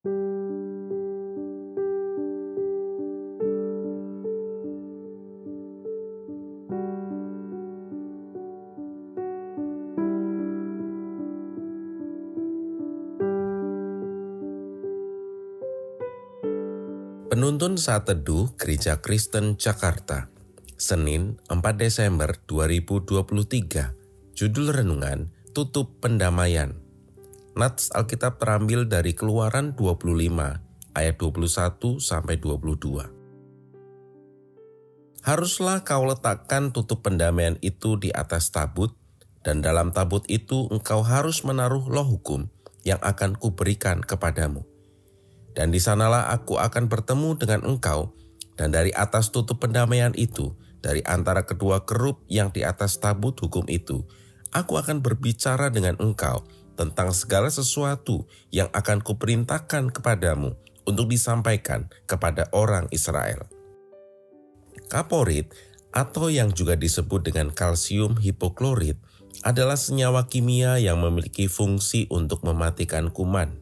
Penuntun Saat Teduh Gereja Kristen Jakarta. Senin 4 Desember 2023 Judul Renungan Tutup Pendamaian Nats Alkitab terambil dari Keluaran 25 ayat 21 sampai 22 Haruslah kau letakkan tutup pendamaian itu di atas tabut dan dalam tabut itu engkau harus menaruh loh hukum yang akan kuberikan kepadamu. Dan di sanalah aku akan bertemu dengan engkau, dan dari atas tutup pendamaian itu, dari antara kedua kerup yang di atas tabut hukum itu, aku akan berbicara dengan engkau tentang segala sesuatu yang akan kuperintahkan kepadamu untuk disampaikan kepada orang Israel. Kaporit atau yang juga disebut dengan kalsium hipoklorit adalah senyawa kimia yang memiliki fungsi untuk mematikan kuman.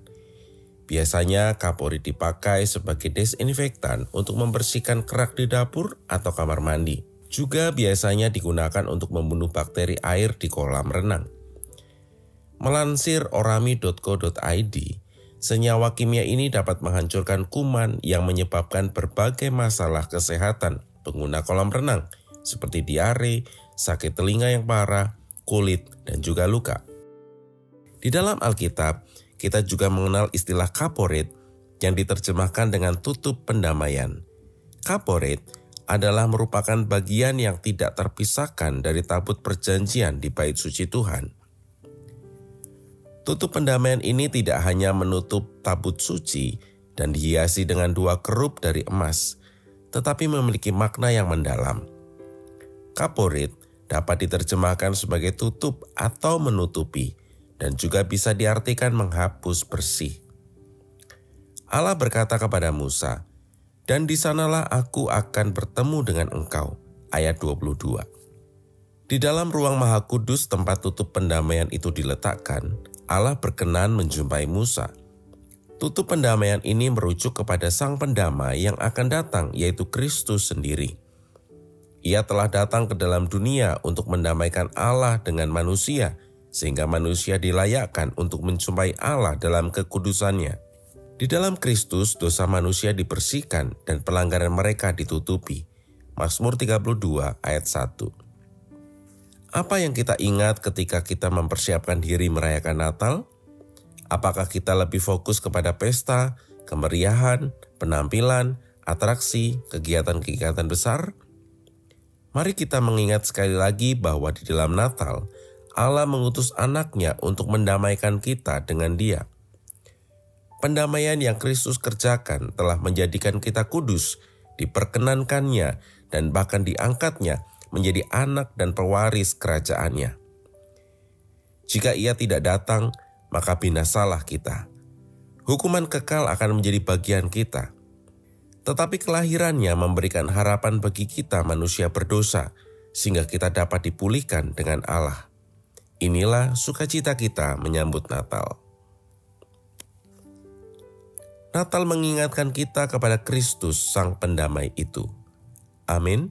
Biasanya kapori dipakai sebagai desinfektan untuk membersihkan kerak di dapur atau kamar mandi. Juga biasanya digunakan untuk membunuh bakteri air di kolam renang. Melansir orami.co.id, senyawa kimia ini dapat menghancurkan kuman yang menyebabkan berbagai masalah kesehatan pengguna kolam renang, seperti diare, sakit telinga yang parah, kulit, dan juga luka. Di dalam Alkitab, kita juga mengenal istilah kaporit yang diterjemahkan dengan tutup pendamaian. Kaporit adalah merupakan bagian yang tidak terpisahkan dari tabut perjanjian di bait suci Tuhan. Tutup pendamaian ini tidak hanya menutup tabut suci dan dihiasi dengan dua kerup dari emas, tetapi memiliki makna yang mendalam. Kaporit dapat diterjemahkan sebagai tutup atau menutupi, dan juga bisa diartikan menghapus bersih. Allah berkata kepada Musa, "Dan di sanalah aku akan bertemu dengan engkau." Ayat 22. Di dalam ruang Maha Kudus tempat tutup pendamaian itu diletakkan, Allah berkenan menjumpai Musa. Tutup pendamaian ini merujuk kepada Sang Pendamai yang akan datang, yaitu Kristus sendiri. Ia telah datang ke dalam dunia untuk mendamaikan Allah dengan manusia, sehingga manusia dilayakkan untuk menjumpai Allah dalam kekudusannya. Di dalam Kristus, dosa manusia dibersihkan dan pelanggaran mereka ditutupi. Mazmur 32 ayat 1 Apa yang kita ingat ketika kita mempersiapkan diri merayakan Natal? Apakah kita lebih fokus kepada pesta, kemeriahan, penampilan, atraksi, kegiatan-kegiatan besar? Mari kita mengingat sekali lagi bahwa di dalam Natal, Allah mengutus anaknya untuk mendamaikan kita dengan dia. Pendamaian yang Kristus kerjakan telah menjadikan kita kudus, diperkenankannya, dan bahkan diangkatnya menjadi anak dan pewaris kerajaannya. Jika ia tidak datang, maka binasalah kita. Hukuman kekal akan menjadi bagian kita. Tetapi kelahirannya memberikan harapan bagi kita manusia berdosa, sehingga kita dapat dipulihkan dengan Allah. Inilah sukacita kita menyambut Natal. Natal mengingatkan kita kepada Kristus, Sang Pendamai itu. Amin.